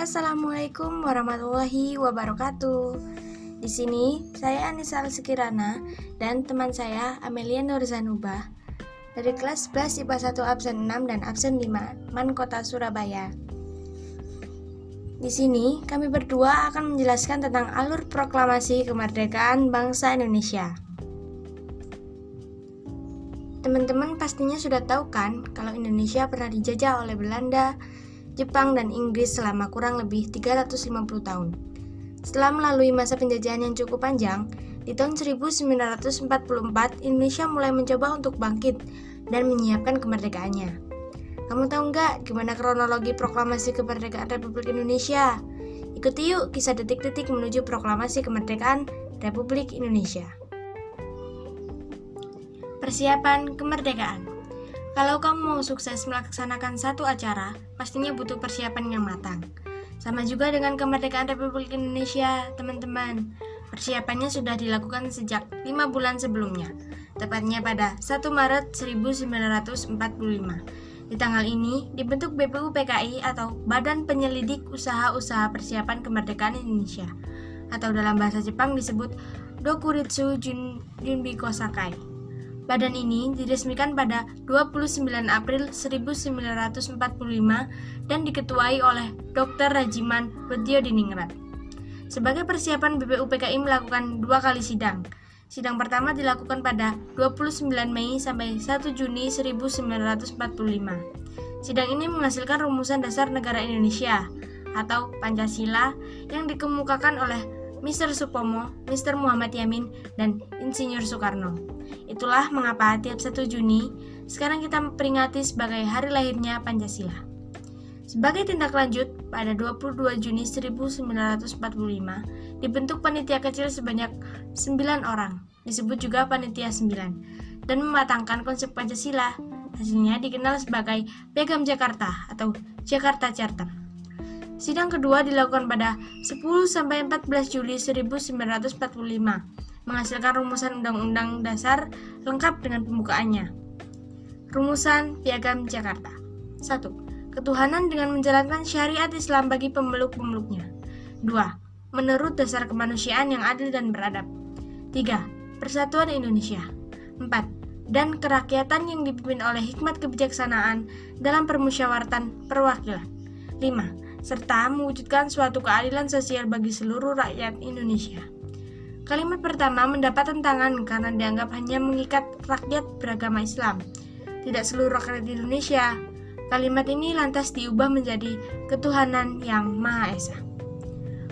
Assalamualaikum warahmatullahi wabarakatuh. Di sini saya Anissa Sekirana dan teman saya Amelia Nurzanuba dari kelas 11 IPA 1 absen 6 dan absen 5 Man Kota Surabaya. Di sini kami berdua akan menjelaskan tentang alur proklamasi kemerdekaan bangsa Indonesia. Teman-teman pastinya sudah tahu kan kalau Indonesia pernah dijajah oleh Belanda, Jepang, dan Inggris selama kurang lebih 350 tahun. Setelah melalui masa penjajahan yang cukup panjang, di tahun 1944 Indonesia mulai mencoba untuk bangkit dan menyiapkan kemerdekaannya. Kamu tahu nggak gimana kronologi proklamasi kemerdekaan Republik Indonesia? Ikuti yuk kisah detik-detik menuju proklamasi kemerdekaan Republik Indonesia. Persiapan kemerdekaan kalau kamu mau sukses melaksanakan satu acara, pastinya butuh persiapan yang matang. Sama juga dengan kemerdekaan Republik Indonesia, teman-teman. Persiapannya sudah dilakukan sejak lima bulan sebelumnya, tepatnya pada 1 Maret 1945. Di tanggal ini dibentuk BPU PKI atau Badan Penyelidik Usaha-Usaha Persiapan Kemerdekaan Indonesia atau dalam bahasa Jepang disebut Dokuritsu Jun, Junbiko Sakai. Badan ini diresmikan pada 29 April 1945 dan diketuai oleh Dr. Rajiman Bedyo Diningrat. Sebagai persiapan BPUPKI melakukan dua kali sidang. Sidang pertama dilakukan pada 29 Mei sampai 1 Juni 1945. Sidang ini menghasilkan rumusan dasar negara Indonesia atau Pancasila yang dikemukakan oleh Mr. Supomo, Mr. Muhammad Yamin, dan Insinyur Soekarno. Itulah mengapa tiap 1 Juni sekarang kita peringati sebagai hari lahirnya Pancasila. Sebagai tindak lanjut, pada 22 Juni 1945 dibentuk panitia kecil sebanyak 9 orang, disebut juga panitia 9, dan mematangkan konsep Pancasila. Hasilnya dikenal sebagai Piagam Jakarta atau Jakarta Charter. Sidang kedua dilakukan pada 10 sampai 14 Juli 1945, menghasilkan rumusan Undang-Undang Dasar lengkap dengan pembukaannya. Rumusan Piagam Jakarta 1. Ketuhanan dengan menjalankan syariat Islam bagi pemeluk-pemeluknya. 2. Menurut dasar kemanusiaan yang adil dan beradab. 3. Persatuan Indonesia. 4. Dan kerakyatan yang dipimpin oleh hikmat kebijaksanaan dalam permusyawaratan perwakilan. 5 serta mewujudkan suatu keadilan sosial bagi seluruh rakyat Indonesia. Kalimat pertama mendapat tentangan karena dianggap hanya mengikat rakyat beragama Islam, tidak seluruh rakyat Indonesia. Kalimat ini lantas diubah menjadi ketuhanan yang Maha Esa.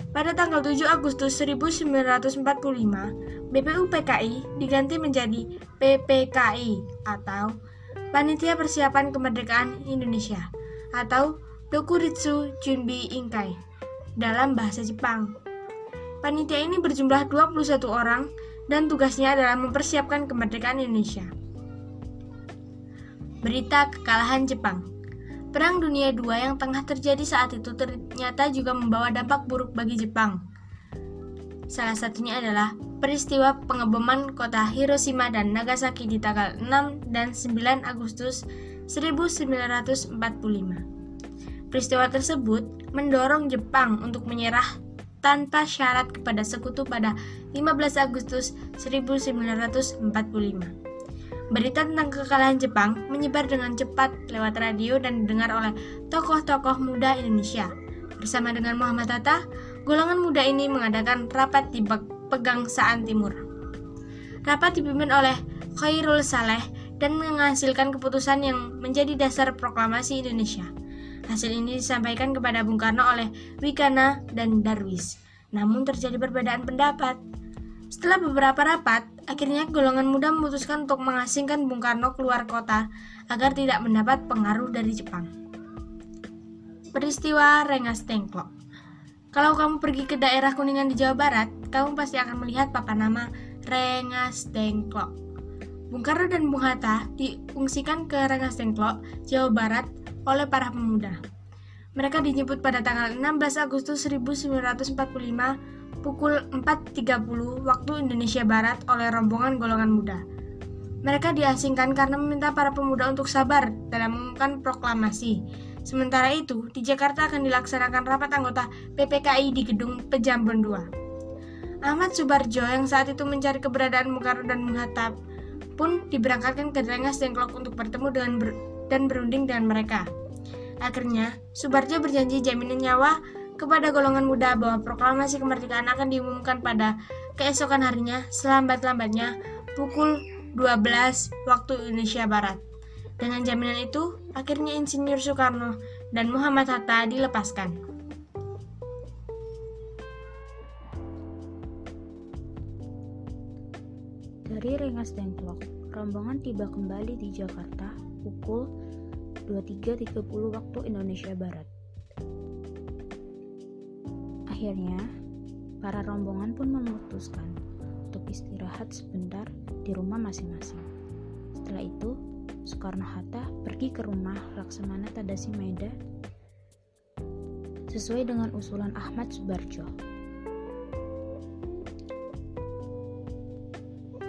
Pada tanggal 7 Agustus 1945, BPUPKI diganti menjadi PPKI atau Panitia Persiapan Kemerdekaan Indonesia atau Dokuritsu Junbi Inkai dalam bahasa Jepang. Panitia ini berjumlah 21 orang dan tugasnya adalah mempersiapkan kemerdekaan Indonesia. Berita kekalahan Jepang Perang Dunia II yang tengah terjadi saat itu ternyata juga membawa dampak buruk bagi Jepang. Salah satunya adalah peristiwa pengeboman kota Hiroshima dan Nagasaki di tanggal 6 dan 9 Agustus 1945. Peristiwa tersebut mendorong Jepang untuk menyerah tanpa syarat kepada sekutu pada 15 Agustus 1945. Berita tentang kekalahan Jepang menyebar dengan cepat lewat radio dan didengar oleh tokoh-tokoh muda Indonesia. Bersama dengan Muhammad Hatta, golongan muda ini mengadakan rapat di Pegangsaan Timur. Rapat dipimpin oleh Khairul Saleh dan menghasilkan keputusan yang menjadi dasar proklamasi Indonesia. Hasil ini disampaikan kepada Bung Karno oleh Wikana dan Darwis. Namun terjadi perbedaan pendapat. Setelah beberapa rapat, akhirnya golongan muda memutuskan untuk mengasingkan Bung Karno keluar kota agar tidak mendapat pengaruh dari Jepang. Peristiwa Rengas Dengklok Kalau kamu pergi ke daerah Kuningan di Jawa Barat, kamu pasti akan melihat papan nama Rengas Dengklok. Bung Karno dan Bung Hatta diungsikan ke Rengas Dengklok, Jawa Barat oleh para pemuda. Mereka dijemput pada tanggal 16 Agustus 1945 pukul 4.30 waktu Indonesia Barat oleh rombongan golongan muda. Mereka diasingkan karena meminta para pemuda untuk sabar dalam mengumumkan proklamasi, Sementara itu, di Jakarta akan dilaksanakan rapat anggota PPKI di Gedung Pejambon 2. Ahmad Subarjo yang saat itu mencari keberadaan Bung Karno dan Hatta pun diberangkatkan ke Rengas Dengklok untuk bertemu dengan dan berunding dengan mereka. Akhirnya, Subarjo berjanji jaminan nyawa kepada golongan muda bahwa proklamasi kemerdekaan akan diumumkan pada keesokan harinya selambat-lambatnya pukul 12 waktu Indonesia Barat. Dengan jaminan itu, akhirnya Insinyur Soekarno dan Muhammad Hatta dilepaskan. Dari Rengas Dengklok, rombongan tiba kembali di Jakarta pukul 23.30 waktu Indonesia Barat. Akhirnya, para rombongan pun memutuskan untuk istirahat sebentar di rumah masing-masing. Setelah itu, Soekarno-Hatta pergi ke rumah Laksamana Tadasi Maeda sesuai dengan usulan Ahmad Subarjo.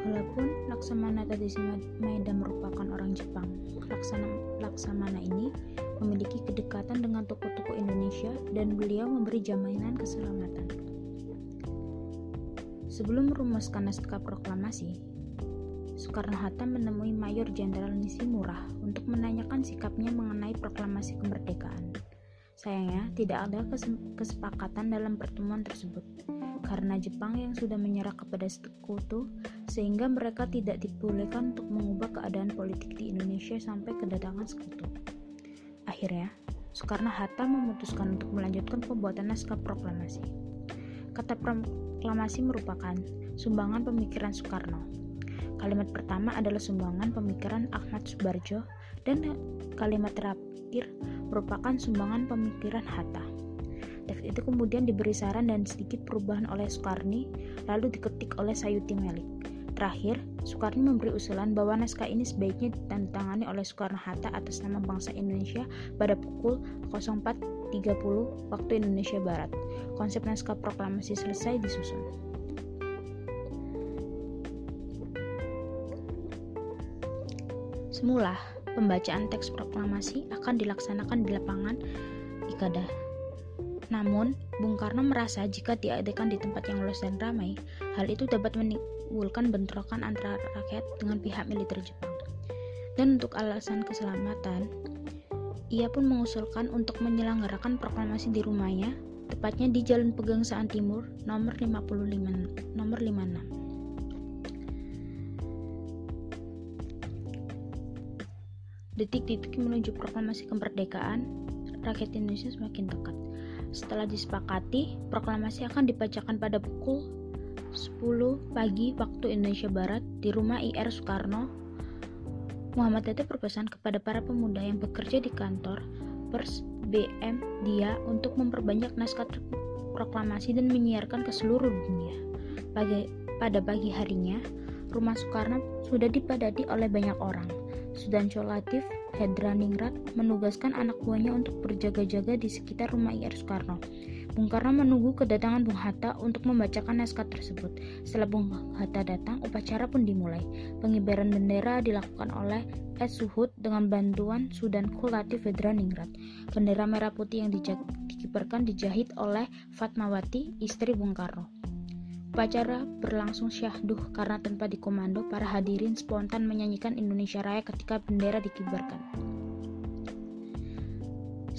Walaupun Laksamana Tadasi Maeda merupakan orang Jepang, Laksana, Laksamana ini memiliki kedekatan dengan tokoh-tokoh Indonesia dan beliau memberi jaminan keselamatan. Sebelum merumuskan naskah proklamasi, Soekarno-Hatta menemui Mayor Jenderal Nishimura untuk menanyakan sikapnya mengenai proklamasi kemerdekaan. Sayangnya, tidak ada kesepakatan dalam pertemuan tersebut karena Jepang yang sudah menyerah kepada sekutu sehingga mereka tidak dibolehkan untuk mengubah keadaan politik di Indonesia sampai kedatangan sekutu. Akhirnya, Soekarno-Hatta memutuskan untuk melanjutkan pembuatan naskah proklamasi. Kata proklamasi merupakan sumbangan pemikiran Soekarno Kalimat pertama adalah sumbangan pemikiran Ahmad Subarjo dan kalimat terakhir merupakan sumbangan pemikiran Hatta. Teks itu kemudian diberi saran dan sedikit perubahan oleh Soekarni, lalu diketik oleh Sayuti Melik. Terakhir, Soekarni memberi usulan bahwa naskah ini sebaiknya ditandatangani oleh Soekarno-Hatta atas nama bangsa Indonesia pada pukul 04.30 waktu Indonesia Barat. Konsep naskah proklamasi selesai disusun. Semula, pembacaan teks proklamasi akan dilaksanakan di lapangan Ikada. Namun, Bung Karno merasa jika diadakan di tempat yang luas dan ramai, hal itu dapat menimbulkan bentrokan antara rakyat dengan pihak militer Jepang. Dan untuk alasan keselamatan, ia pun mengusulkan untuk menyelenggarakan proklamasi di rumahnya, tepatnya di Jalan Pegangsaan Timur, nomor 55, nomor 56. Detik-detik menuju proklamasi kemerdekaan, rakyat Indonesia semakin dekat. Setelah disepakati, proklamasi akan dibacakan pada pukul 10 pagi waktu Indonesia Barat di rumah IR Soekarno. Muhammad Hatta berpesan kepada para pemuda yang bekerja di kantor Pers BM dia untuk memperbanyak naskah proklamasi dan menyiarkan ke seluruh dunia. Pada pagi harinya, rumah Soekarno sudah dipadati oleh banyak orang. Sudancho Latif Hedraningrat menugaskan anak buahnya untuk berjaga-jaga di sekitar rumah IR Soekarno. Bung Karno menunggu kedatangan Bung Hatta untuk membacakan naskah tersebut. Setelah Bung Hatta datang, upacara pun dimulai. Pengibaran bendera dilakukan oleh S. Suhud dengan bantuan Sudan Latif Hedraningrat. Bendera merah putih yang dikibarkan dijahit oleh Fatmawati, istri Bung Karno. Upacara berlangsung syahduh karena tanpa dikomando, para hadirin spontan menyanyikan Indonesia Raya ketika bendera dikibarkan.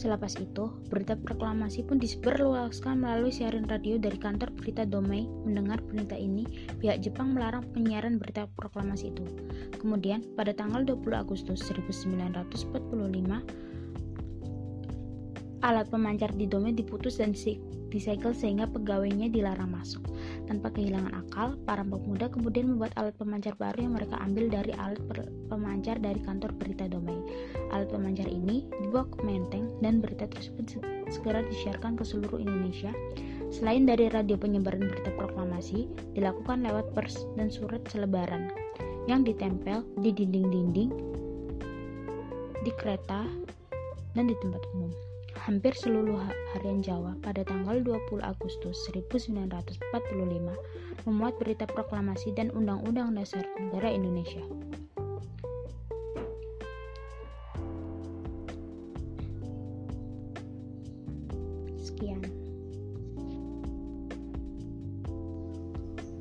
Selepas itu, berita proklamasi pun disebarluaskan melalui siaran radio dari kantor berita Domei. Mendengar berita ini, pihak Jepang melarang penyiaran berita proklamasi itu. Kemudian, pada tanggal 20 Agustus 1945, alat pemancar di Domei diputus dan disegel sehingga pegawainya dilarang masuk. Tanpa kehilangan akal, para pemuda kemudian membuat alat pemancar baru yang mereka ambil dari alat pemancar dari kantor berita Domei. Alat pemancar ini dibawa ke Menteng dan berita tersebut segera disiarkan ke seluruh Indonesia. Selain dari radio penyebaran berita proklamasi, dilakukan lewat pers dan surat selebaran yang ditempel di dinding-dinding, di kereta, dan di tempat umum hampir seluruh harian Jawa pada tanggal 20 Agustus 1945 memuat berita proklamasi dan Undang-Undang Dasar Negara Indonesia. Sekian.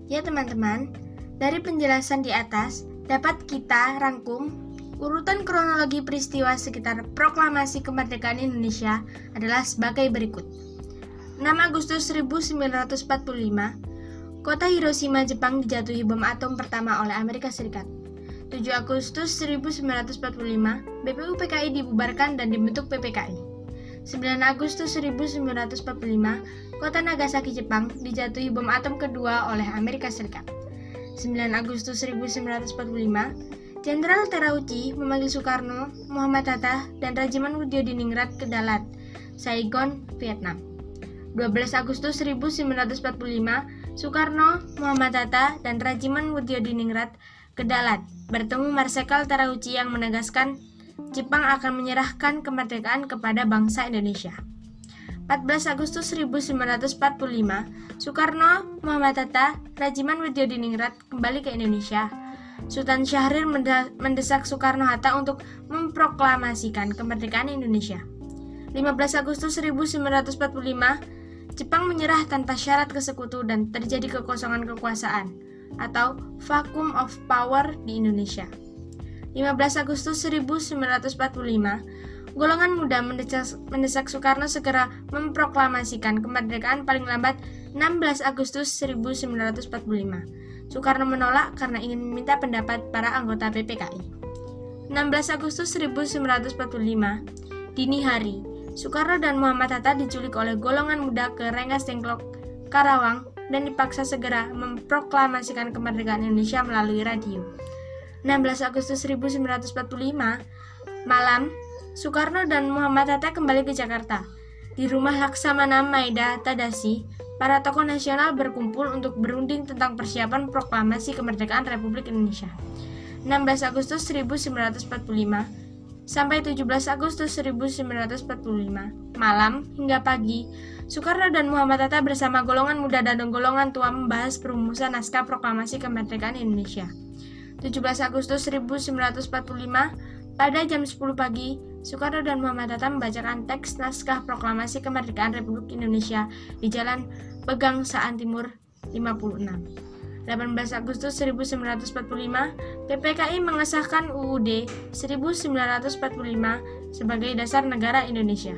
Ya teman-teman, dari penjelasan di atas dapat kita rangkum urutan kronologi peristiwa sekitar proklamasi kemerdekaan Indonesia adalah sebagai berikut. 6 Agustus 1945, kota Hiroshima, Jepang dijatuhi bom atom pertama oleh Amerika Serikat. 7 Agustus 1945, BPU PKI dibubarkan dan dibentuk PPKI. 9 Agustus 1945, kota Nagasaki, Jepang dijatuhi bom atom kedua oleh Amerika Serikat. 9 Agustus 1945, Jenderal Terauchi memanggil Soekarno, Muhammad Hatta, dan Rajiman Diningrat ke Dalat, Saigon, Vietnam. 12 Agustus 1945, Soekarno, Muhammad Hatta, dan Rajiman Diningrat ke Dalat, bertemu Marsekal Terauchi yang menegaskan Jepang akan menyerahkan kemerdekaan kepada bangsa Indonesia. 14 Agustus 1945, Soekarno, Muhammad Hatta, Rajiman Diningrat kembali ke Indonesia. Sultan Syahrir mendesak Soekarno-Hatta untuk memproklamasikan kemerdekaan Indonesia. 15 Agustus 1945, Jepang menyerah tanpa syarat ke sekutu dan terjadi kekosongan kekuasaan atau vacuum of power di Indonesia. 15 Agustus 1945, golongan muda mendesak, mendesak Soekarno segera memproklamasikan kemerdekaan paling lambat 16 Agustus 1945. Soekarno menolak karena ingin meminta pendapat para anggota PPKI. 16 Agustus 1945, dini hari, Soekarno dan Muhammad Hatta diculik oleh golongan muda ke Rengas Dengklok, Karawang, dan dipaksa segera memproklamasikan kemerdekaan Indonesia melalui radio. 16 Agustus 1945, malam, Soekarno dan Muhammad Hatta kembali ke Jakarta. Di rumah Laksamana Maeda Tadasi, para tokoh nasional berkumpul untuk berunding tentang persiapan proklamasi kemerdekaan Republik Indonesia. 16 Agustus 1945 sampai 17 Agustus 1945, malam hingga pagi, Soekarno dan Muhammad Hatta bersama golongan muda dan golongan tua membahas perumusan naskah proklamasi kemerdekaan Indonesia. 17 Agustus 1945, pada jam 10 pagi, Soekarno dan Muhammad Hatta membacakan teks naskah proklamasi kemerdekaan Republik Indonesia di Jalan Pegangsaan Timur 56. 18 Agustus 1945, PPKI mengesahkan UUD 1945 sebagai dasar negara Indonesia.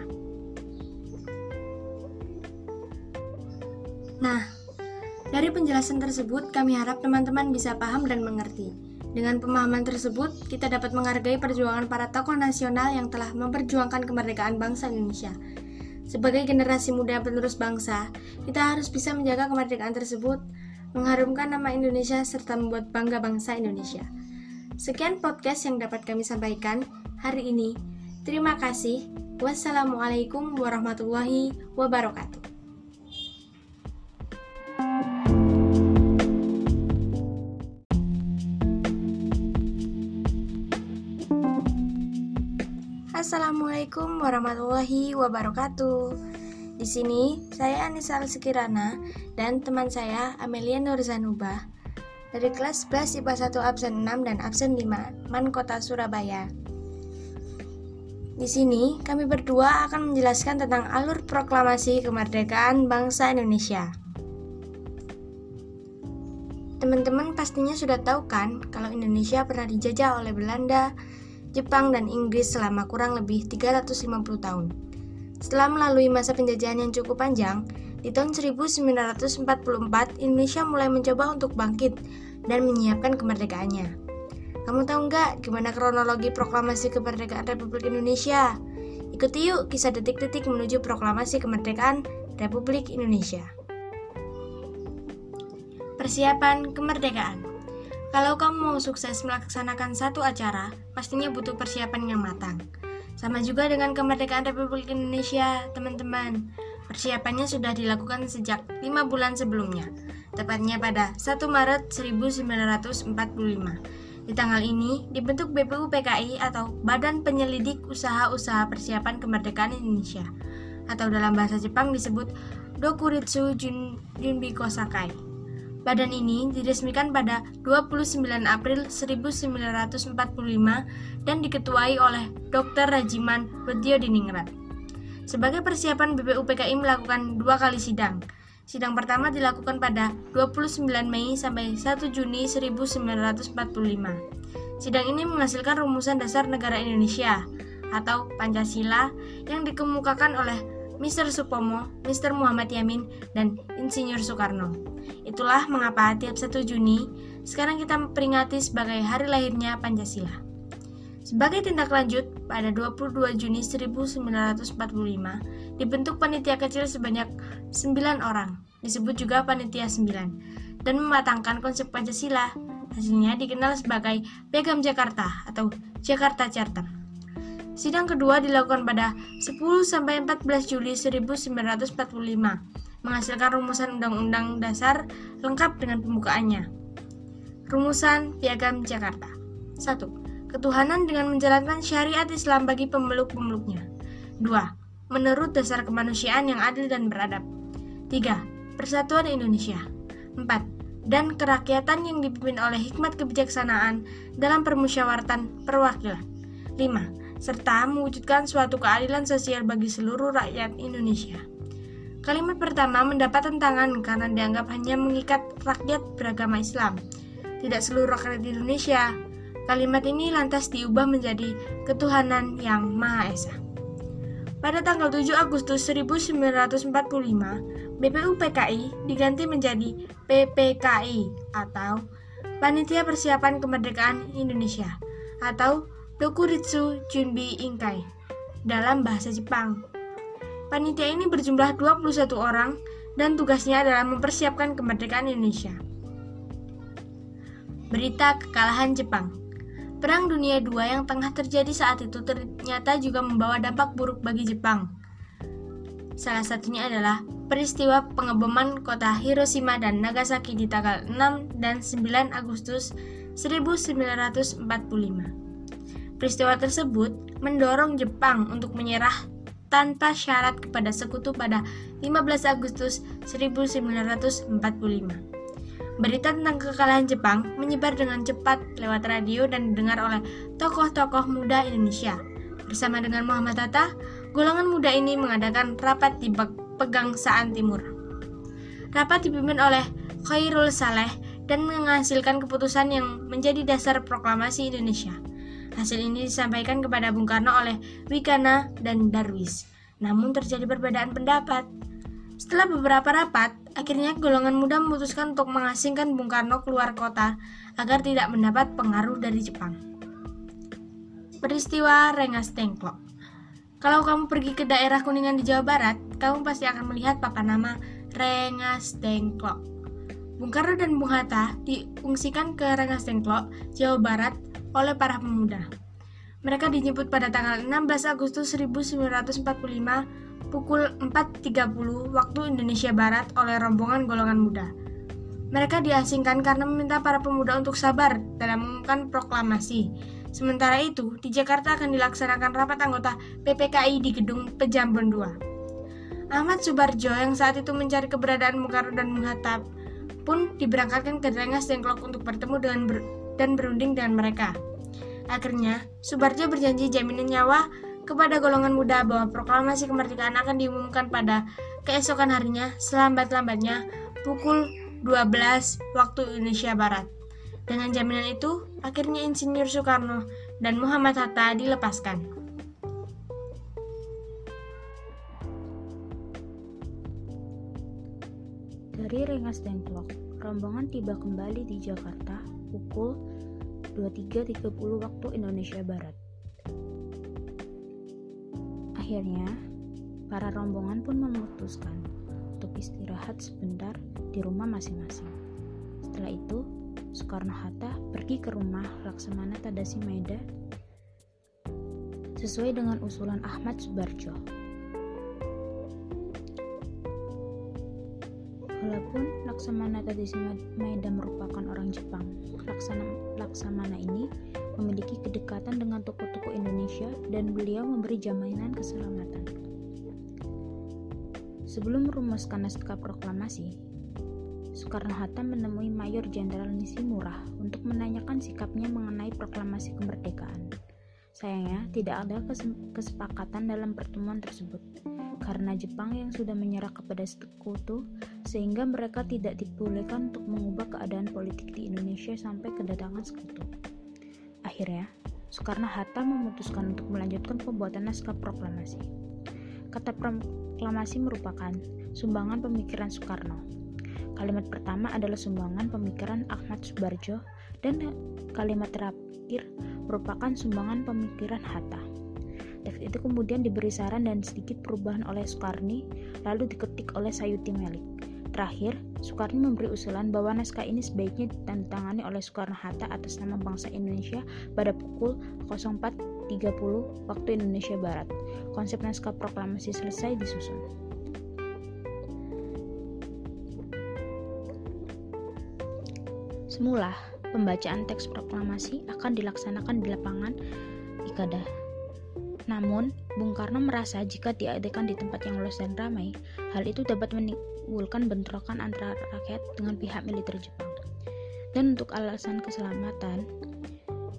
Nah, dari penjelasan tersebut kami harap teman-teman bisa paham dan mengerti. Dengan pemahaman tersebut, kita dapat menghargai perjuangan para tokoh nasional yang telah memperjuangkan kemerdekaan bangsa Indonesia. Sebagai generasi muda penerus bangsa, kita harus bisa menjaga kemerdekaan tersebut mengharumkan nama Indonesia serta membuat bangga bangsa Indonesia. Sekian podcast yang dapat kami sampaikan hari ini. Terima kasih. Wassalamualaikum warahmatullahi wabarakatuh. Assalamualaikum warahmatullahi wabarakatuh. Di sini, saya Anissa Sekirana dan teman saya Amelia Nurzanuba dari kelas 11 IPA 1 absen 6 dan absen 5 Man Kota Surabaya. Di sini, kami berdua akan menjelaskan tentang alur proklamasi kemerdekaan bangsa Indonesia. Teman-teman pastinya sudah tahu kan kalau Indonesia pernah dijajah oleh Belanda, Jepang, dan Inggris selama kurang lebih 350 tahun. Setelah melalui masa penjajahan yang cukup panjang, di tahun 1944 Indonesia mulai mencoba untuk bangkit dan menyiapkan kemerdekaannya. Kamu tahu nggak gimana kronologi proklamasi kemerdekaan Republik Indonesia? Ikuti yuk kisah detik-detik menuju proklamasi kemerdekaan Republik Indonesia. Persiapan kemerdekaan Kalau kamu mau sukses melaksanakan satu acara, pastinya butuh persiapan yang matang. Sama juga dengan kemerdekaan Republik Indonesia, teman-teman. Persiapannya sudah dilakukan sejak lima bulan sebelumnya, tepatnya pada 1 Maret 1945. Di tanggal ini dibentuk BPU PKI atau Badan Penyelidik Usaha-Usaha Persiapan Kemerdekaan Indonesia atau dalam bahasa Jepang disebut Dokuritsu Jun, Junbi Kosakai. Badan ini diresmikan pada 29 April 1945 dan diketuai oleh Dr. Rajiman Diningrat. Sebagai persiapan BPUPKI melakukan dua kali sidang. Sidang pertama dilakukan pada 29 Mei sampai 1 Juni 1945. Sidang ini menghasilkan rumusan dasar negara Indonesia atau Pancasila yang dikemukakan oleh Mr. Supomo, Mr. Muhammad Yamin, dan Insinyur Soekarno. Itulah mengapa tiap 1 Juni sekarang kita peringati sebagai hari lahirnya Pancasila. Sebagai tindak lanjut, pada 22 Juni 1945 dibentuk panitia kecil sebanyak 9 orang, disebut juga panitia 9, dan mematangkan konsep Pancasila. Hasilnya dikenal sebagai Piagam Jakarta atau Jakarta Charter. Sidang kedua dilakukan pada 10 sampai 14 Juli 1945, menghasilkan rumusan Undang-Undang Dasar lengkap dengan pembukaannya. Rumusan Piagam Jakarta 1 ketuhanan dengan menjalankan syariat Islam bagi pemeluk-pemeluknya. 2. Menurut dasar kemanusiaan yang adil dan beradab. 3. Persatuan Indonesia. 4. Dan kerakyatan yang dipimpin oleh hikmat kebijaksanaan dalam permusyawaratan perwakilan. 5. Serta mewujudkan suatu keadilan sosial bagi seluruh rakyat Indonesia. Kalimat pertama mendapat tentangan karena dianggap hanya mengikat rakyat beragama Islam. Tidak seluruh rakyat Indonesia, Kalimat ini lantas diubah menjadi ketuhanan yang Maha Esa. Pada tanggal 7 Agustus 1945, BPUPKI diganti menjadi PPKI atau Panitia Persiapan Kemerdekaan Indonesia atau Dokuritsu Junbi Inkai dalam bahasa Jepang. Panitia ini berjumlah 21 orang dan tugasnya adalah mempersiapkan kemerdekaan Indonesia. Berita kekalahan Jepang Perang Dunia II yang tengah terjadi saat itu ternyata juga membawa dampak buruk bagi Jepang. Salah satunya adalah peristiwa pengeboman kota Hiroshima dan Nagasaki di tanggal 6 dan 9 Agustus 1945. Peristiwa tersebut mendorong Jepang untuk menyerah tanpa syarat kepada sekutu pada 15 Agustus 1945. Berita tentang kekalahan Jepang menyebar dengan cepat lewat radio dan didengar oleh tokoh-tokoh muda Indonesia. Bersama dengan Muhammad Hatta, golongan muda ini mengadakan rapat di Pegangsaan Timur. Rapat dipimpin oleh Khairul Saleh dan menghasilkan keputusan yang menjadi dasar proklamasi Indonesia. Hasil ini disampaikan kepada Bung Karno oleh Wikana dan Darwis. Namun terjadi perbedaan pendapat. Setelah beberapa rapat, Akhirnya golongan muda memutuskan untuk mengasingkan Bung Karno keluar kota agar tidak mendapat pengaruh dari Jepang. Peristiwa Rengas Dengklok Kalau kamu pergi ke daerah Kuningan di Jawa Barat, kamu pasti akan melihat papan nama Rengas Dengklok. Bung Karno dan Bung Hatta diungsikan ke Rengas Dengklok, Jawa Barat oleh para pemuda. Mereka dijemput pada tanggal 16 Agustus 1945 pukul 4.30 waktu Indonesia Barat oleh rombongan golongan muda. Mereka diasingkan karena meminta para pemuda untuk sabar dalam mengumumkan proklamasi. Sementara itu, di Jakarta akan dilaksanakan rapat anggota PPKI di gedung Pejambon II. Ahmad Subarjo yang saat itu mencari keberadaan Bung Karno dan Bung Hatta pun diberangkatkan ke Rengas Dengklok untuk bertemu dengan dan berunding dengan mereka. Akhirnya, Subarjo berjanji jaminan nyawa kepada golongan muda bahwa proklamasi kemerdekaan akan diumumkan pada keesokan harinya selambat-lambatnya pukul 12 waktu Indonesia Barat. Dengan jaminan itu, akhirnya Insinyur Soekarno dan Muhammad Hatta dilepaskan. Dari Rengas Dengklok, rombongan tiba kembali di Jakarta pukul 23.30 waktu Indonesia Barat. Akhirnya, para rombongan pun memutuskan untuk istirahat sebentar di rumah masing-masing. Setelah itu, Soekarno-Hatta pergi ke rumah Laksamana Tadasi Maeda sesuai dengan usulan Ahmad Subarjo. Walaupun Laksamana Tadasi Maeda merupakan orang Jepang, Laksana, Laksamana ini memiliki kedekatan dengan tokoh-tokoh Indonesia dan beliau memberi jaminan keselamatan. Sebelum merumuskan naskah proklamasi, Soekarno-Hatta menemui Mayor Jenderal Nisimurah untuk menanyakan sikapnya mengenai proklamasi kemerdekaan. Sayangnya, tidak ada kesepakatan dalam pertemuan tersebut karena Jepang yang sudah menyerah kepada sekutu sehingga mereka tidak dibolehkan untuk mengubah keadaan politik di Indonesia sampai kedatangan sekutu. Akhirnya, Soekarno-Hatta memutuskan untuk melanjutkan pembuatan naskah proklamasi. Kata proklamasi merupakan sumbangan pemikiran Soekarno. Kalimat pertama adalah sumbangan pemikiran Ahmad Subarjo dan kalimat terakhir merupakan sumbangan pemikiran Hatta. Teks itu kemudian diberi saran dan sedikit perubahan oleh Soekarni, lalu diketik oleh Sayuti Melik. Terakhir, Soekarni memberi usulan bahwa naskah ini sebaiknya ditandatangani oleh Soekarno-Hatta atas nama bangsa Indonesia pada pukul 04.30 waktu Indonesia Barat. Konsep naskah proklamasi selesai disusun. Semula, pembacaan teks proklamasi akan dilaksanakan di lapangan Ikada namun, Bung Karno merasa jika diadakan di tempat yang luas dan ramai, hal itu dapat menimbulkan bentrokan antara rakyat dengan pihak militer Jepang. Dan untuk alasan keselamatan,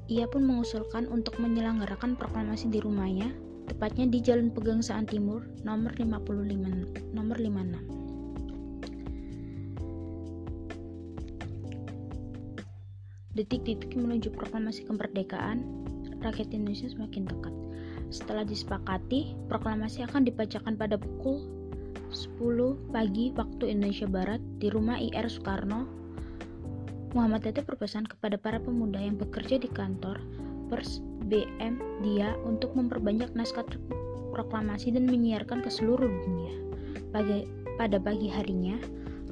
ia pun mengusulkan untuk menyelenggarakan proklamasi di rumahnya, tepatnya di Jalan Pegangsaan Timur, nomor 55, nomor 56. Detik-detik menuju proklamasi kemerdekaan, rakyat Indonesia semakin dekat. Setelah disepakati, proklamasi akan dibacakan pada pukul 10 pagi waktu Indonesia Barat di rumah IR Soekarno. Muhammad Tete berpesan kepada para pemuda yang bekerja di kantor Pers BM dia untuk memperbanyak naskah proklamasi dan menyiarkan ke seluruh dunia. Pagi, pada pagi harinya,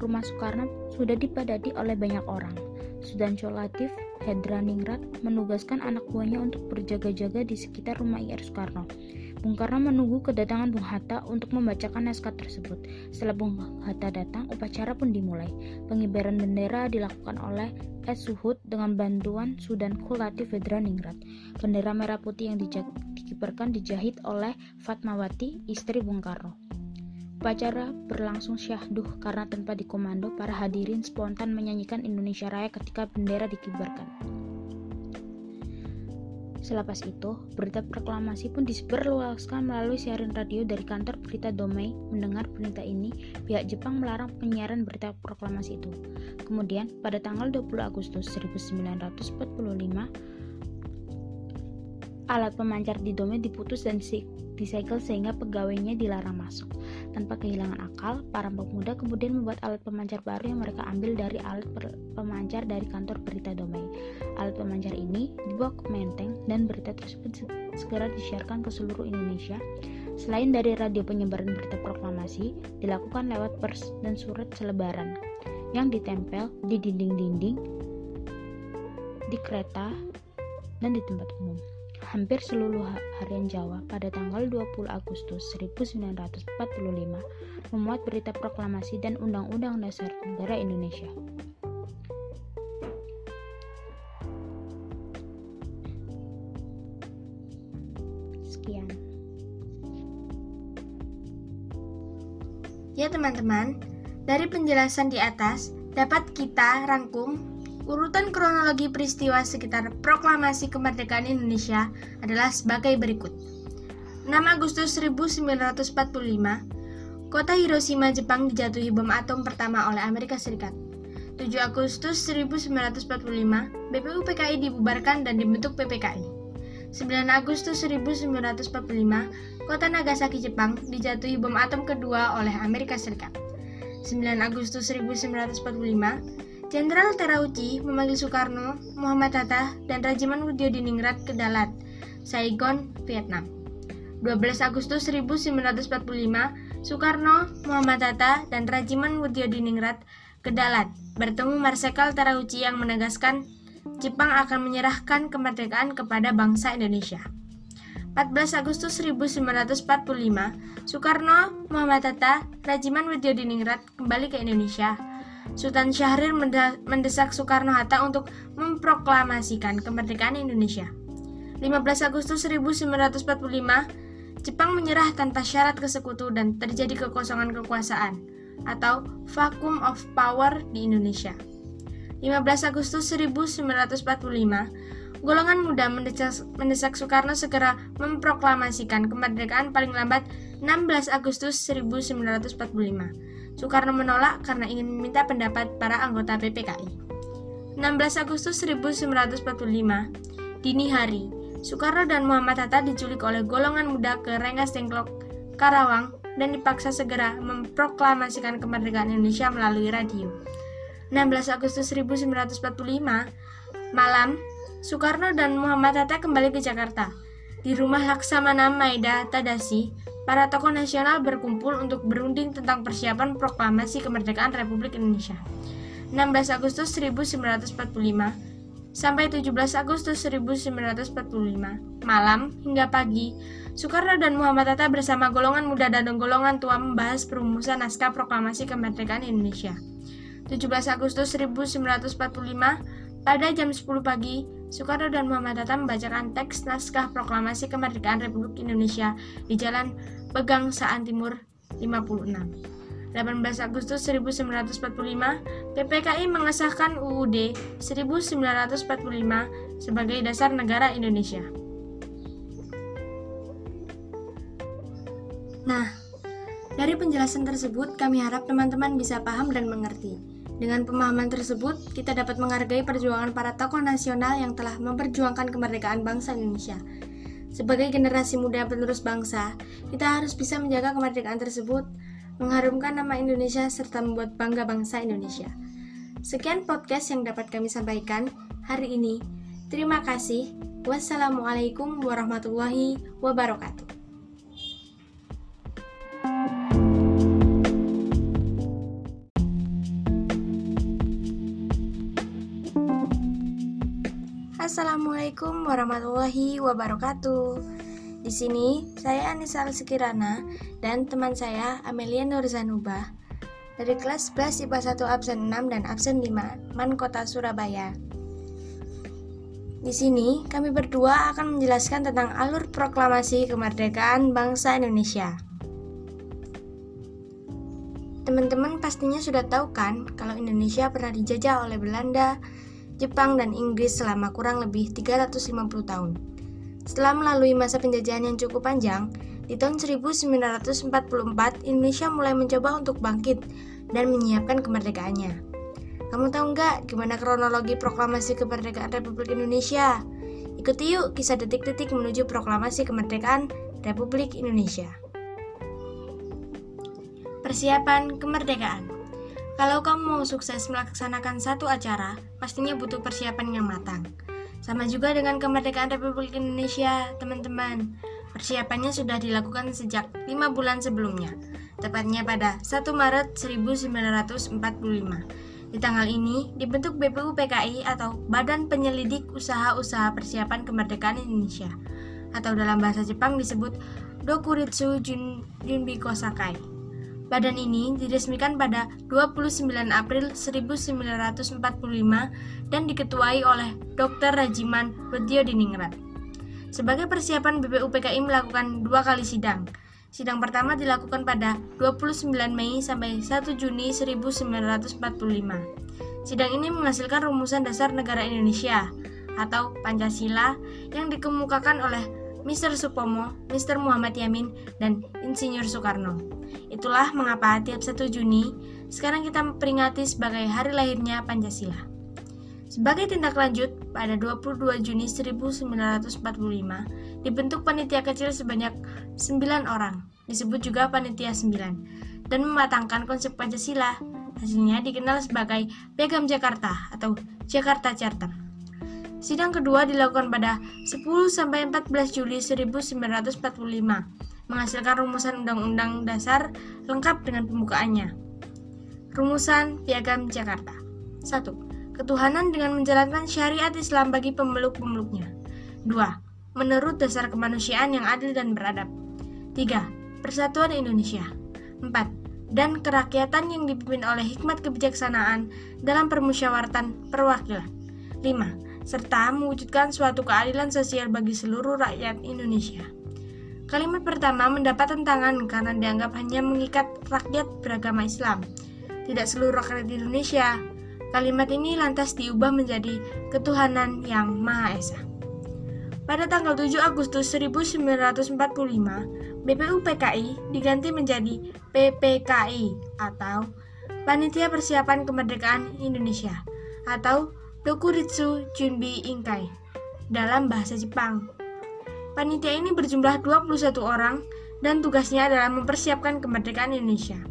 rumah Soekarno sudah dipadati oleh banyak orang. Sudancho Latif Hedraningrat menugaskan anak buahnya untuk berjaga-jaga di sekitar rumah IR Soekarno. Bung Karno menunggu kedatangan Bung Hatta untuk membacakan naskah tersebut. Setelah Bung Hatta datang, upacara pun dimulai. Pengibaran bendera dilakukan oleh S. Suhud dengan bantuan Sudan Latif Hedraningrat. Bendera merah putih yang dikibarkan dijahit oleh Fatmawati, istri Bung Karno. Upacara berlangsung syahduh karena tanpa dikomando, para hadirin spontan menyanyikan Indonesia Raya ketika bendera dikibarkan. Selepas itu, berita proklamasi pun disebarluaskan melalui siaran radio dari kantor berita Domei. Mendengar berita ini, pihak Jepang melarang penyiaran berita proklamasi itu. Kemudian, pada tanggal 20 Agustus 1945, alat pemancar di Domei diputus dan disegel sehingga pegawainya dilarang masuk. Tanpa kehilangan akal, para pemuda kemudian membuat alat pemancar baru yang mereka ambil dari alat pemancar dari kantor berita Domei. Alat pemancar ini dibawa ke Menteng dan berita tersebut segera disiarkan ke seluruh Indonesia. Selain dari radio penyebaran berita proklamasi, dilakukan lewat pers dan surat selebaran yang ditempel di dinding-dinding, di kereta, dan di tempat umum hampir seluruh harian Jawa pada tanggal 20 Agustus 1945 memuat berita proklamasi dan Undang-Undang Dasar Negara Indonesia. Sekian. Ya teman-teman, dari penjelasan di atas dapat kita rangkum Urutan kronologi peristiwa sekitar proklamasi kemerdekaan Indonesia adalah sebagai berikut. 6 Agustus 1945, kota Hiroshima, Jepang dijatuhi bom atom pertama oleh Amerika Serikat. 7 Agustus 1945, BPU PKI dibubarkan dan dibentuk PPKI. 9 Agustus 1945, kota Nagasaki, Jepang dijatuhi bom atom kedua oleh Amerika Serikat. 9 Agustus 1945, Jenderal Terauchi memanggil Soekarno, Muhammad Hatta, dan Rajiman Diningrat ke Dalat, Saigon, Vietnam. 12 Agustus 1945, Soekarno, Muhammad Hatta, dan Rajiman Diningrat ke Dalat, bertemu Marsekal Terauchi yang menegaskan Jepang akan menyerahkan kemerdekaan kepada bangsa Indonesia. 14 Agustus 1945, Soekarno, Muhammad Hatta, Rajiman Diningrat kembali ke Indonesia Sultan Syahrir mendesak Soekarno-Hatta untuk memproklamasikan kemerdekaan Indonesia. 15 Agustus 1945, Jepang menyerah tanpa syarat ke sekutu dan terjadi kekosongan kekuasaan atau vacuum of power di Indonesia. 15 Agustus 1945, golongan muda mendesak, mendesak Soekarno segera memproklamasikan kemerdekaan paling lambat 16 Agustus 1945. Soekarno menolak karena ingin meminta pendapat para anggota PPKI. 16 Agustus 1945, dini hari, Soekarno dan Muhammad Hatta diculik oleh golongan muda ke Rengas Dengklok, Karawang, dan dipaksa segera memproklamasikan kemerdekaan Indonesia melalui radio. 16 Agustus 1945, malam, Soekarno dan Muhammad Hatta kembali ke Jakarta. Di rumah Laksamana Maida Tadasi, para tokoh nasional berkumpul untuk berunding tentang persiapan proklamasi kemerdekaan Republik Indonesia. 16 Agustus 1945 sampai 17 Agustus 1945, malam hingga pagi, Soekarno dan Muhammad Hatta bersama golongan muda dan golongan tua membahas perumusan naskah proklamasi kemerdekaan Indonesia. 17 Agustus 1945, pada jam 10 pagi, Soekarno dan Muhammad Hatta membacakan teks naskah proklamasi kemerdekaan Republik Indonesia di Jalan Pegangsaan Timur 56. 18 Agustus 1945, PPKI mengesahkan UUD 1945 sebagai dasar negara Indonesia. Nah, dari penjelasan tersebut kami harap teman-teman bisa paham dan mengerti. Dengan pemahaman tersebut, kita dapat menghargai perjuangan para tokoh nasional yang telah memperjuangkan kemerdekaan bangsa Indonesia. Sebagai generasi muda penerus bangsa, kita harus bisa menjaga kemerdekaan tersebut, mengharumkan nama Indonesia, serta membuat bangga bangsa Indonesia. Sekian podcast yang dapat kami sampaikan hari ini. Terima kasih. Wassalamualaikum warahmatullahi wabarakatuh. Assalamualaikum warahmatullahi wabarakatuh. Di sini saya Anissa Sekirana dan teman saya Amelia Nurzanuba dari kelas 11 IPA 1 absen 6 dan absen 5 Man Kota Surabaya. Di sini kami berdua akan menjelaskan tentang alur proklamasi kemerdekaan bangsa Indonesia. Teman-teman pastinya sudah tahu kan kalau Indonesia pernah dijajah oleh Belanda, Jepang, dan Inggris selama kurang lebih 350 tahun. Setelah melalui masa penjajahan yang cukup panjang, di tahun 1944 Indonesia mulai mencoba untuk bangkit dan menyiapkan kemerdekaannya. Kamu tahu nggak gimana kronologi proklamasi kemerdekaan Republik Indonesia? Ikuti yuk kisah detik-detik menuju proklamasi kemerdekaan Republik Indonesia. Persiapan kemerdekaan kalau kamu mau sukses melaksanakan satu acara, pastinya butuh persiapan yang matang. Sama juga dengan kemerdekaan Republik Indonesia, teman-teman. Persiapannya sudah dilakukan sejak 5 bulan sebelumnya, tepatnya pada 1 Maret 1945. Di tanggal ini dibentuk BPU PKI atau Badan Penyelidik Usaha-Usaha Persiapan Kemerdekaan Indonesia atau dalam bahasa Jepang disebut Dokuritsu Jun, Junbiko Sakai. Badan ini diresmikan pada 29 April 1945 dan diketuai oleh Dr. Rajiman Bedyo Diningrat. Sebagai persiapan BPUPKI melakukan dua kali sidang. Sidang pertama dilakukan pada 29 Mei sampai 1 Juni 1945. Sidang ini menghasilkan rumusan dasar negara Indonesia atau Pancasila yang dikemukakan oleh Mr. Supomo, Mr. Muhammad Yamin, dan Insinyur Soekarno. Itulah mengapa tiap 1 Juni sekarang kita peringati sebagai hari lahirnya Pancasila. Sebagai tindak lanjut, pada 22 Juni 1945 dibentuk panitia kecil sebanyak 9 orang, disebut juga panitia 9, dan mematangkan konsep Pancasila. Hasilnya dikenal sebagai Piagam Jakarta atau Jakarta Charter. Sidang kedua dilakukan pada 10 sampai 14 Juli 1945, menghasilkan rumusan Undang-Undang Dasar lengkap dengan pembukaannya. Rumusan Piagam Jakarta 1. Ketuhanan dengan menjalankan syariat Islam bagi pemeluk-pemeluknya. 2. Menurut dasar kemanusiaan yang adil dan beradab. 3. Persatuan Indonesia. 4. Dan kerakyatan yang dipimpin oleh hikmat kebijaksanaan dalam permusyawaratan perwakilan. 5 serta mewujudkan suatu keadilan sosial bagi seluruh rakyat Indonesia. Kalimat pertama mendapat tentangan karena dianggap hanya mengikat rakyat beragama Islam, tidak seluruh rakyat Indonesia. Kalimat ini lantas diubah menjadi ketuhanan yang Maha Esa. Pada tanggal 7 Agustus 1945, BPUPKI diganti menjadi PPKI atau Panitia Persiapan Kemerdekaan Indonesia atau Dokuritsu Junbi Inkai dalam bahasa Jepang. Panitia ini berjumlah 21 orang dan tugasnya adalah mempersiapkan kemerdekaan Indonesia.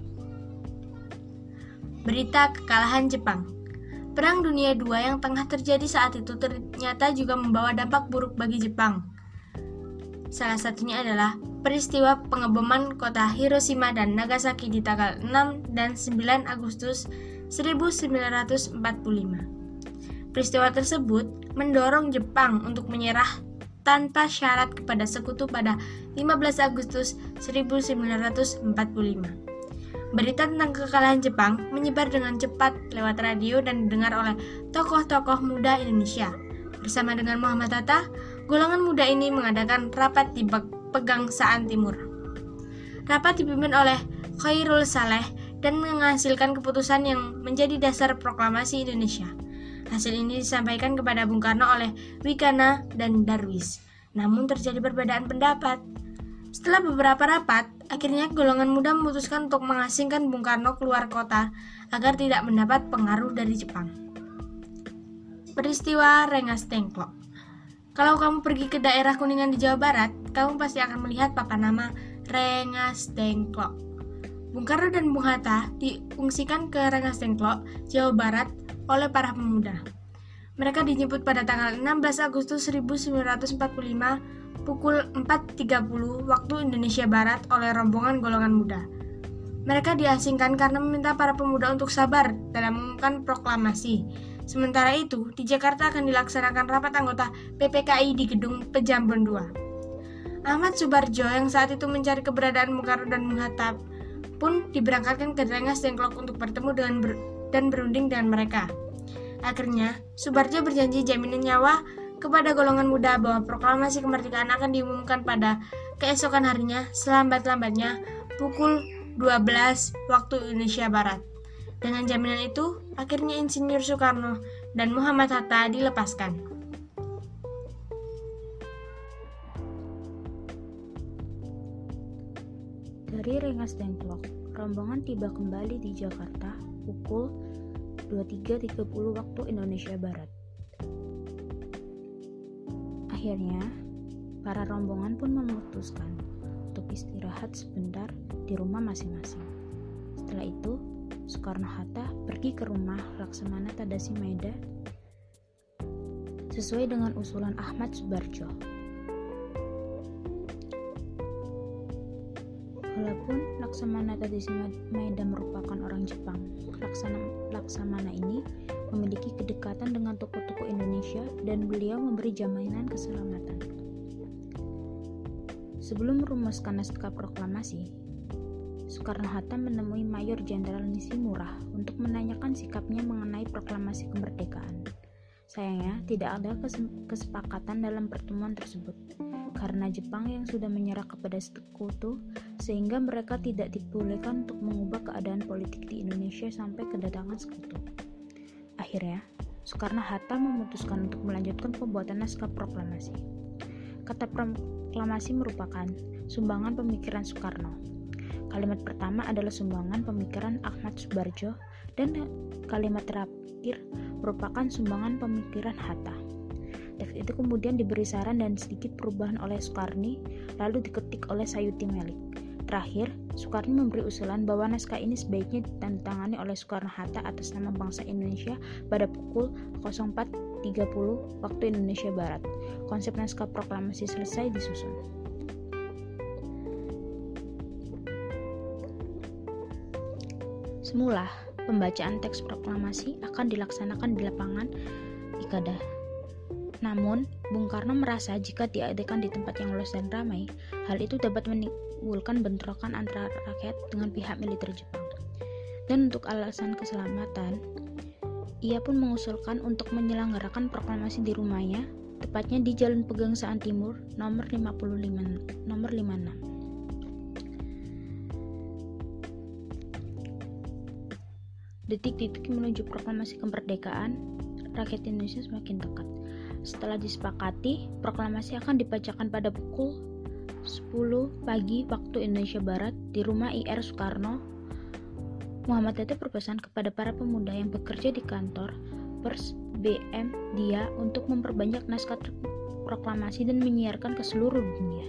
Berita kekalahan Jepang Perang Dunia II yang tengah terjadi saat itu ternyata juga membawa dampak buruk bagi Jepang. Salah satunya adalah peristiwa pengeboman kota Hiroshima dan Nagasaki di tanggal 6 dan 9 Agustus 1945. Peristiwa tersebut mendorong Jepang untuk menyerah tanpa syarat kepada sekutu pada 15 Agustus 1945. Berita tentang kekalahan Jepang menyebar dengan cepat lewat radio dan didengar oleh tokoh-tokoh muda Indonesia. Bersama dengan Muhammad Hatta, golongan muda ini mengadakan rapat di Pegangsaan Timur. Rapat dipimpin oleh Khairul Saleh dan menghasilkan keputusan yang menjadi dasar proklamasi Indonesia. Hasil ini disampaikan kepada Bung Karno oleh Wikana dan Darwis. Namun terjadi perbedaan pendapat. Setelah beberapa rapat, akhirnya golongan muda memutuskan untuk mengasingkan Bung Karno keluar kota agar tidak mendapat pengaruh dari Jepang. Peristiwa Rengas Dengklok Kalau kamu pergi ke daerah Kuningan di Jawa Barat, kamu pasti akan melihat papan nama Rengas Dengklok. Bung Karno dan Bung Hatta diungsikan ke Rengas Dengklok, Jawa Barat oleh para pemuda. Mereka dijemput pada tanggal 16 Agustus 1945 pukul 4.30 waktu Indonesia Barat oleh rombongan golongan muda. Mereka diasingkan karena meminta para pemuda untuk sabar dalam mengumumkan proklamasi. Sementara itu, di Jakarta akan dilaksanakan rapat anggota PPKI di gedung Pejambon II. Ahmad Subarjo yang saat itu mencari keberadaan Bung Karno dan Bung Hatta pun diberangkatkan ke Rengas Dengklok untuk bertemu dengan dan berunding dengan mereka. Akhirnya, Subarjo berjanji jaminan nyawa kepada golongan muda bahwa proklamasi kemerdekaan akan diumumkan pada keesokan harinya selambat-lambatnya pukul 12 waktu Indonesia Barat. Dengan jaminan itu, akhirnya Insinyur Soekarno dan Muhammad Hatta dilepaskan. Dari Rengas Dengklok, rombongan tiba kembali di Jakarta pukul 23.30 waktu Indonesia Barat. Akhirnya, para rombongan pun memutuskan untuk istirahat sebentar di rumah masing-masing. Setelah itu, Soekarno-Hatta pergi ke rumah Laksamana Tadasi Maeda sesuai dengan usulan Ahmad Subarjo. Walaupun Laksamana Tadasi Maeda merupakan orang Jepang, Laksana, Laksamana ini memiliki kedekatan dengan tokoh-tokoh Indonesia dan beliau memberi jaminan keselamatan. Sebelum merumuskan naskah proklamasi, Soekarno-Hatta menemui Mayor Jenderal Nishimura untuk menanyakan sikapnya mengenai proklamasi kemerdekaan. Sayangnya, tidak ada kesepakatan dalam pertemuan tersebut karena Jepang yang sudah menyerah kepada sekutu sehingga mereka tidak dibolehkan untuk mengubah keadaan politik di Indonesia sampai kedatangan sekutu. Akhirnya, Soekarno-Hatta memutuskan untuk melanjutkan pembuatan naskah proklamasi. Kata proklamasi merupakan sumbangan pemikiran Soekarno. Kalimat pertama adalah sumbangan pemikiran Ahmad Subarjo dan kalimat terakhir merupakan sumbangan pemikiran Hatta. Teks itu kemudian diberi saran dan sedikit perubahan oleh Soekarni, lalu diketik oleh Sayuti Melik. Terakhir, Soekarni memberi usulan bahwa naskah ini sebaiknya ditandatangani oleh Soekarno-Hatta atas nama bangsa Indonesia pada pukul 04.30 waktu Indonesia Barat. Konsep naskah proklamasi selesai disusun. Semula, pembacaan teks proklamasi akan dilaksanakan di lapangan Ikadah namun, Bung Karno merasa jika diadakan di tempat yang luas dan ramai, hal itu dapat menimbulkan bentrokan antara rakyat dengan pihak militer Jepang. Dan untuk alasan keselamatan, ia pun mengusulkan untuk menyelenggarakan proklamasi di rumahnya, tepatnya di Jalan Pegangsaan Timur nomor 55 nomor 56. Detik-detik menuju proklamasi kemerdekaan, rakyat Indonesia semakin dekat. Setelah disepakati, proklamasi akan dibacakan pada pukul 10 pagi waktu Indonesia Barat di rumah IR Soekarno. Muhammad Tete berpesan kepada para pemuda yang bekerja di kantor Pers BM dia untuk memperbanyak naskah proklamasi dan menyiarkan ke seluruh dunia.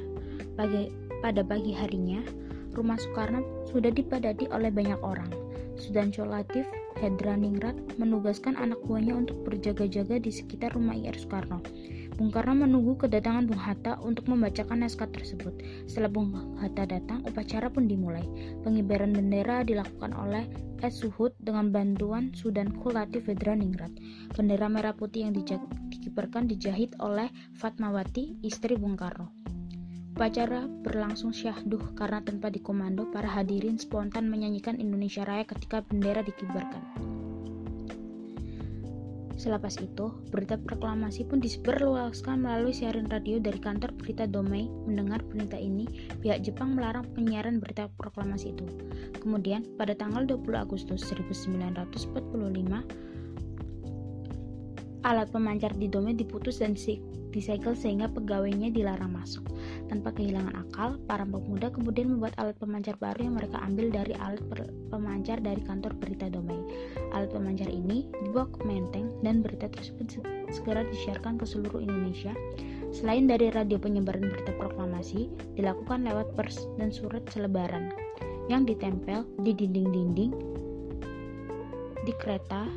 Pada pagi harinya, rumah Soekarno sudah dipadati oleh banyak orang. Sudancho Latif Hedraningrat menugaskan anak buahnya untuk berjaga-jaga di sekitar rumah IR Soekarno. Bung Karno menunggu kedatangan Bung Hatta untuk membacakan naskah tersebut. Setelah Bung Hatta datang, upacara pun dimulai. Pengibaran bendera dilakukan oleh S. Suhud dengan bantuan Sudan Kulatif Vedraningrat. Bendera merah putih yang dikibarkan dijahit oleh Fatmawati, istri Bung Karno. Upacara berlangsung syahduh karena tanpa dikomando, para hadirin spontan menyanyikan Indonesia Raya ketika bendera dikibarkan. Selepas itu, berita proklamasi pun disebarluaskan melalui siaran radio dari kantor berita Domei. Mendengar berita ini, pihak Jepang melarang penyiaran berita proklamasi itu. Kemudian, pada tanggal 20 Agustus 1945, alat pemancar di Domei diputus dan disegel sehingga pegawainya dilarang masuk. Tanpa kehilangan akal, para pemuda kemudian membuat alat pemancar baru yang mereka ambil dari alat pemancar dari kantor berita Domei. Alat pemancar ini dibawa ke Menteng dan berita tersebut segera disiarkan ke seluruh Indonesia. Selain dari radio penyebaran berita proklamasi, dilakukan lewat pers dan surat selebaran yang ditempel di dinding-dinding, di kereta,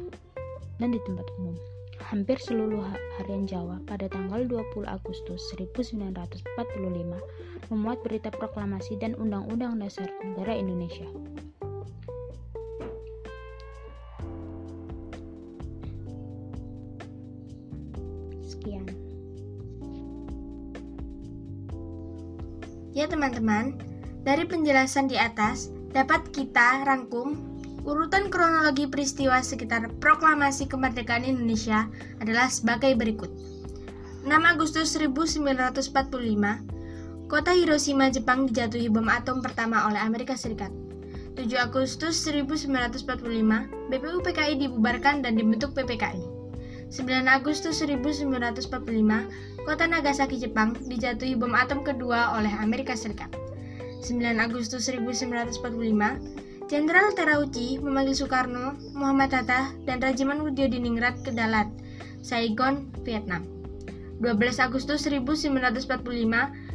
dan di tempat umum hampir seluruh harian Jawa pada tanggal 20 Agustus 1945 memuat berita proklamasi dan Undang-Undang Dasar Negara Indonesia. Sekian. Ya teman-teman, dari penjelasan di atas dapat kita rangkum Urutan kronologi peristiwa sekitar proklamasi kemerdekaan Indonesia adalah sebagai berikut. 6 Agustus 1945, kota Hiroshima, Jepang dijatuhi bom atom pertama oleh Amerika Serikat. 7 Agustus 1945, BPU PKI dibubarkan dan dibentuk PPKI. 9 Agustus 1945, kota Nagasaki, Jepang dijatuhi bom atom kedua oleh Amerika Serikat. 9 Agustus 1945, Jenderal Terauchi memanggil Soekarno, Muhammad Hatta, dan Rajiman Diningrat ke Dalat, Saigon, Vietnam. 12 Agustus 1945,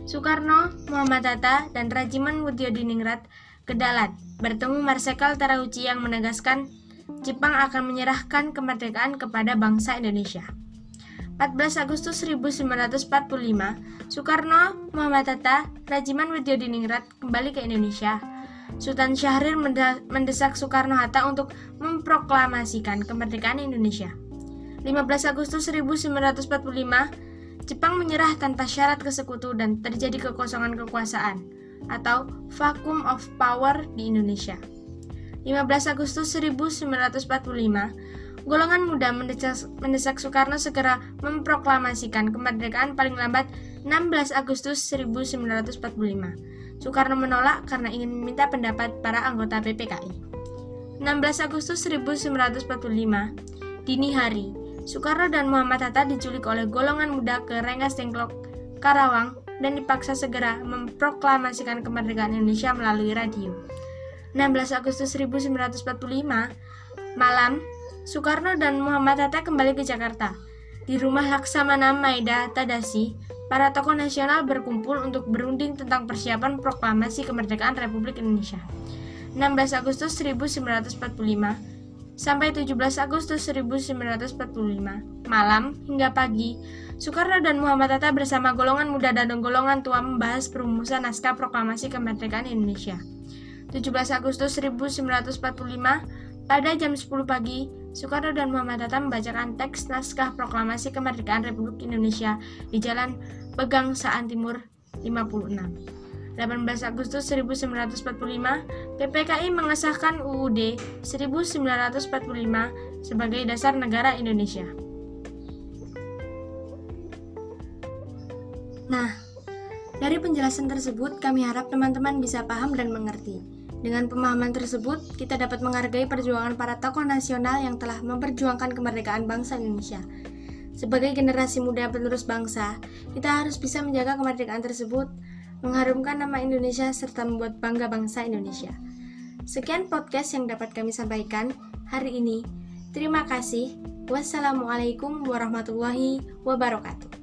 Soekarno, Muhammad Hatta, dan Rajiman Diningrat ke Dalat, bertemu Marsekal Terauchi yang menegaskan Jepang akan menyerahkan kemerdekaan kepada bangsa Indonesia. 14 Agustus 1945, Soekarno, Muhammad Hatta, Rajiman Diningrat kembali ke Indonesia Sultan Syahrir mendesak Soekarno-Hatta untuk memproklamasikan kemerdekaan Indonesia. 15 Agustus 1945, Jepang menyerah tanpa syarat ke sekutu dan terjadi kekosongan kekuasaan atau vacuum of power di Indonesia. 15 Agustus 1945, golongan muda mendesak, mendesak Soekarno segera memproklamasikan kemerdekaan paling lambat 16 Agustus 1945. Soekarno menolak karena ingin meminta pendapat para anggota PPKI. 16 Agustus 1945, dini hari, Soekarno dan Muhammad Hatta diculik oleh golongan muda ke Rengas Dengklok, Karawang, dan dipaksa segera memproklamasikan kemerdekaan Indonesia melalui radio. 16 Agustus 1945, malam, Soekarno dan Muhammad Hatta kembali ke Jakarta. Di rumah Laksamana Maeda Tadasi, para tokoh nasional berkumpul untuk berunding tentang persiapan proklamasi kemerdekaan Republik Indonesia. 16 Agustus 1945 sampai 17 Agustus 1945 malam hingga pagi, Soekarno dan Muhammad Hatta bersama golongan muda dan golongan tua membahas perumusan naskah proklamasi kemerdekaan Indonesia. 17 Agustus 1945 pada jam 10 pagi, Soekarno dan Muhammad Hatta membacakan teks naskah proklamasi kemerdekaan Republik Indonesia di Jalan Pegangsaan Timur 56. 18 Agustus 1945, PPKI mengesahkan UUD 1945 sebagai dasar negara Indonesia. Nah, dari penjelasan tersebut kami harap teman-teman bisa paham dan mengerti. Dengan pemahaman tersebut, kita dapat menghargai perjuangan para tokoh nasional yang telah memperjuangkan kemerdekaan bangsa Indonesia. Sebagai generasi muda penerus bangsa, kita harus bisa menjaga kemerdekaan tersebut, mengharumkan nama Indonesia, serta membuat bangga bangsa Indonesia. Sekian podcast yang dapat kami sampaikan hari ini. Terima kasih. Wassalamualaikum warahmatullahi wabarakatuh.